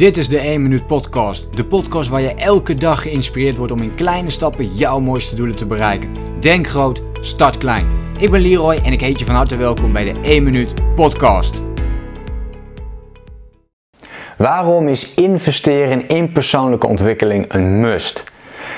Dit is de 1 Minuut Podcast. De podcast waar je elke dag geïnspireerd wordt om in kleine stappen jouw mooiste doelen te bereiken. Denk groot, start klein. Ik ben Leroy en ik heet je van harte welkom bij de 1 Minuut Podcast. Waarom is investeren in persoonlijke ontwikkeling een must?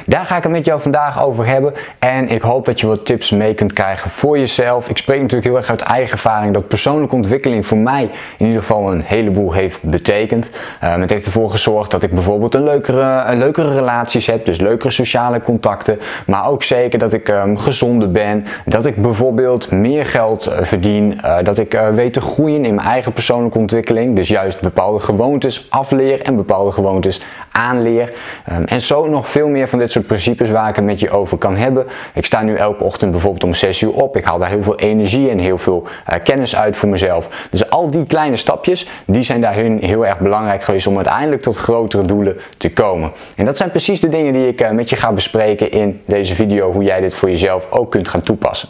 Daar ga ik het met jou vandaag over hebben en ik hoop dat je wat tips mee kunt krijgen voor jezelf. Ik spreek natuurlijk heel erg uit eigen ervaring dat persoonlijke ontwikkeling voor mij in ieder geval een heleboel heeft betekend. Um, het heeft ervoor gezorgd dat ik bijvoorbeeld een leukere, een leukere relaties heb, dus leukere sociale contacten, maar ook zeker dat ik um, gezonder ben, dat ik bijvoorbeeld meer geld uh, verdien, uh, dat ik uh, weet te groeien in mijn eigen persoonlijke ontwikkeling, dus juist bepaalde gewoontes afleer en bepaalde gewoontes aanleer. Um, en zo nog veel meer van dit soort principes waar ik het met je over kan hebben. Ik sta nu elke ochtend bijvoorbeeld om 6 uur op. Ik haal daar heel veel energie en heel veel uh, kennis uit voor mezelf. Dus al die kleine stapjes, die zijn daarin heel erg belangrijk geweest om uiteindelijk tot grotere doelen te komen. En dat zijn precies de dingen die ik uh, met je ga bespreken in deze video, hoe jij dit voor jezelf ook kunt gaan toepassen.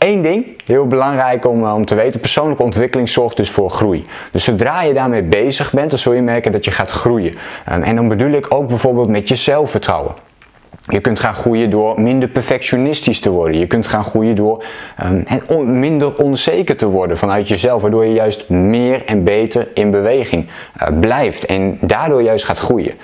Eén ding, heel belangrijk om, om te weten, persoonlijke ontwikkeling zorgt dus voor groei. Dus zodra je daarmee bezig bent, dan zul je merken dat je gaat groeien. Um, en dan bedoel ik ook bijvoorbeeld met je zelfvertrouwen. Je kunt gaan groeien door minder perfectionistisch te worden. Je kunt gaan groeien door on minder onzeker te worden vanuit jezelf, waardoor je juist meer en beter in beweging uh, blijft en daardoor juist gaat groeien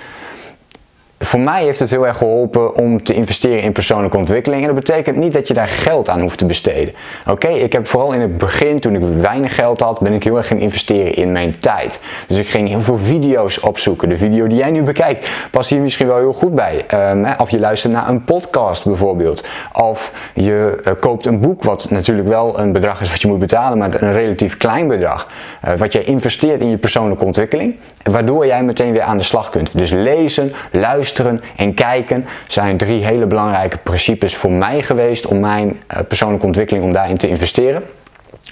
voor mij heeft het heel erg geholpen om te investeren in persoonlijke ontwikkeling. En dat betekent niet dat je daar geld aan hoeft te besteden. Oké, ik heb vooral in het begin, toen ik weinig geld had, ben ik heel erg gaan investeren in mijn tijd. Dus ik ging heel veel video's opzoeken. De video die jij nu bekijkt, past hier misschien wel heel goed bij. Um, of je luistert naar een podcast bijvoorbeeld. Of je uh, koopt een boek, wat natuurlijk wel een bedrag is wat je moet betalen, maar een relatief klein bedrag. Uh, wat jij investeert in je persoonlijke ontwikkeling. Waardoor jij meteen weer aan de slag kunt. Dus lezen, luisteren en kijken zijn drie hele belangrijke principes voor mij geweest om mijn uh, persoonlijke ontwikkeling om daarin te investeren.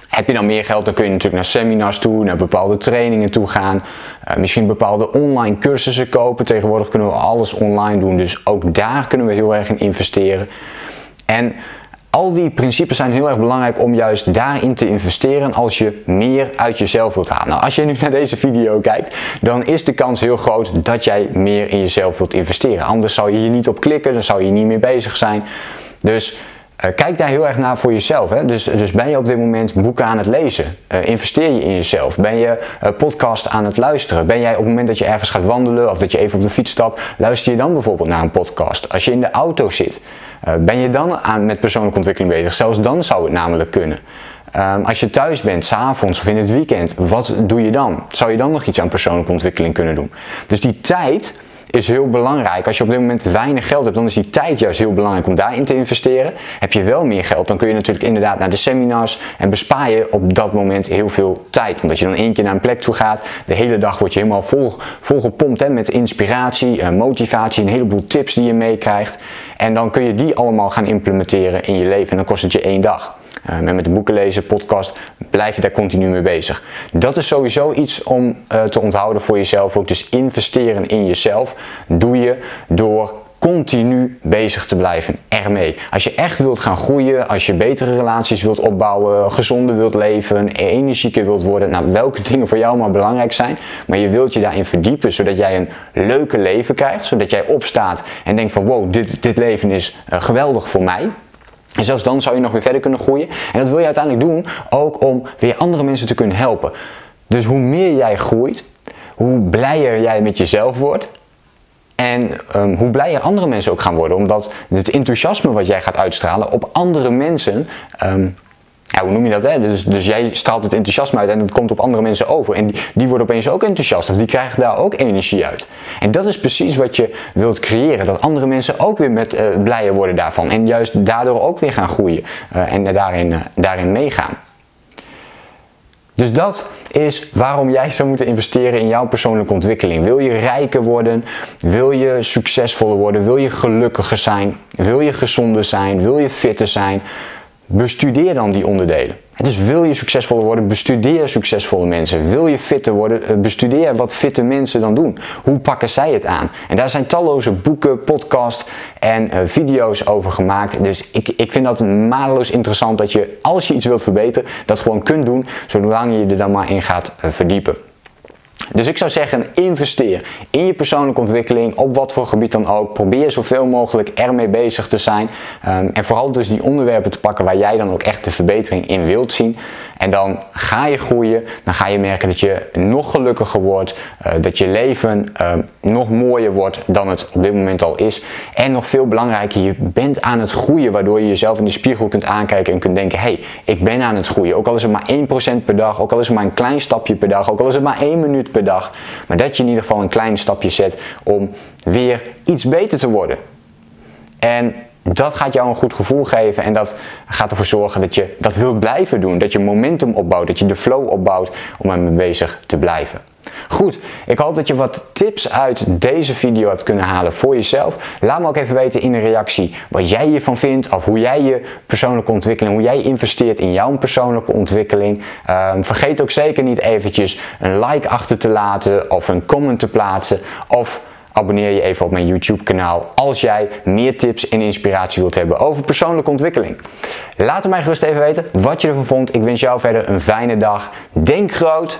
Heb je dan meer geld, dan kun je natuurlijk naar seminars toe, naar bepaalde trainingen toe gaan. Uh, misschien bepaalde online cursussen kopen. Tegenwoordig kunnen we alles online doen, dus ook daar kunnen we heel erg in investeren. En al die principes zijn heel erg belangrijk om juist daarin te investeren als je meer uit jezelf wilt halen. Nou, als je nu naar deze video kijkt, dan is de kans heel groot dat jij meer in jezelf wilt investeren. Anders zou je hier niet op klikken, dan zou je niet meer bezig zijn. Dus kijk daar heel erg naar voor jezelf. Hè? Dus, dus ben je op dit moment boeken aan het lezen? Uh, investeer je in jezelf? Ben je uh, podcast aan het luisteren? Ben jij op het moment dat je ergens gaat wandelen of dat je even op de fiets stapt, luister je dan bijvoorbeeld naar een podcast? Als je in de auto zit, ben je dan aan, met persoonlijke ontwikkeling bezig? Zelfs dan zou het namelijk kunnen. Um, als je thuis bent, s'avonds of in het weekend, wat doe je dan? Zou je dan nog iets aan persoonlijke ontwikkeling kunnen doen? Dus die tijd is heel belangrijk. Als je op dit moment weinig geld hebt, dan is die tijd juist heel belangrijk om daarin te investeren. Heb je wel meer geld, dan kun je natuurlijk inderdaad naar de seminars en bespaar je op dat moment heel veel tijd. Omdat je dan één keer naar een plek toe gaat, de hele dag word je helemaal vol, volgepompt hè, met inspiratie, uh, motivatie, een heleboel tips die je meekrijgt. En dan kun je die allemaal gaan implementeren in je leven en dan kost het je één dag. Uh, met de boeken lezen, podcast, blijf je daar continu mee bezig. Dat is sowieso iets om uh, te onthouden voor jezelf ook. Dus investeren in jezelf doe je door continu bezig te blijven ermee. Als je echt wilt gaan groeien, als je betere relaties wilt opbouwen, gezonder wilt leven, energieker wilt worden, nou welke dingen voor jou maar belangrijk zijn, maar je wilt je daarin verdiepen zodat jij een leuke leven krijgt, zodat jij opstaat en denkt van wow, dit, dit leven is uh, geweldig voor mij. En zelfs dan zou je nog weer verder kunnen groeien. En dat wil je uiteindelijk doen ook om weer andere mensen te kunnen helpen. Dus hoe meer jij groeit, hoe blijer jij met jezelf wordt. En um, hoe blijer andere mensen ook gaan worden. Omdat het enthousiasme wat jij gaat uitstralen op andere mensen um, ja, hoe noem je dat? Hè? Dus, dus jij straalt het enthousiasme uit en het komt op andere mensen over. En die, die worden opeens ook enthousiast. Dus die krijgen daar ook energie uit. En dat is precies wat je wilt creëren. Dat andere mensen ook weer met uh, blijer worden daarvan. En juist daardoor ook weer gaan groeien. Uh, en daarin, uh, daarin meegaan. Dus dat is waarom jij zou moeten investeren in jouw persoonlijke ontwikkeling. Wil je rijker worden? Wil je succesvoller worden? Wil je gelukkiger zijn? Wil je gezonder zijn? Wil je fitter zijn? Bestudeer dan die onderdelen. Dus wil je succesvoller worden, bestudeer succesvolle mensen. Wil je fitter worden, eh, bestudeer wat fitte mensen dan doen. Hoe pakken zij het aan? En daar zijn talloze boeken, podcasts en uh, video's over gemaakt. Dus ik, ik vind dat mateloos interessant dat je, als je iets wilt verbeteren, dat gewoon kunt doen, zolang je er dan maar in gaat uh, verdiepen. Dus ik zou zeggen, investeer in je persoonlijke ontwikkeling, op wat voor gebied dan ook. Probeer zoveel mogelijk ermee bezig te zijn. Um, en vooral dus die onderwerpen te pakken waar jij dan ook echt de verbetering in wilt zien. En dan ga je groeien, dan ga je merken dat je nog gelukkiger wordt, uh, dat je leven uh, nog mooier wordt dan het op dit moment al is. En nog veel belangrijker, je bent aan het groeien, waardoor je jezelf in de spiegel kunt aankijken en kunt denken: hé, hey, ik ben aan het groeien. Ook al is het maar 1% per dag, ook al is het maar een klein stapje per dag, ook al is het maar 1 minuut per dag. Maar dat je in ieder geval een klein stapje zet om weer iets beter te worden. En dat gaat jou een goed gevoel geven en dat gaat ervoor zorgen dat je dat wilt blijven doen. Dat je momentum opbouwt, dat je de flow opbouwt om ermee bezig te blijven. Goed, ik hoop dat je wat tips uit deze video hebt kunnen halen voor jezelf. Laat me ook even weten in een reactie wat jij hiervan vindt of hoe jij je persoonlijke ontwikkeling, hoe jij investeert in jouw persoonlijke ontwikkeling. Um, vergeet ook zeker niet eventjes een like achter te laten of een comment te plaatsen of abonneer je even op mijn YouTube kanaal als jij meer tips en inspiratie wilt hebben over persoonlijke ontwikkeling. Laat het mij gerust even weten wat je ervan vond. Ik wens jou verder een fijne dag. Denk groot,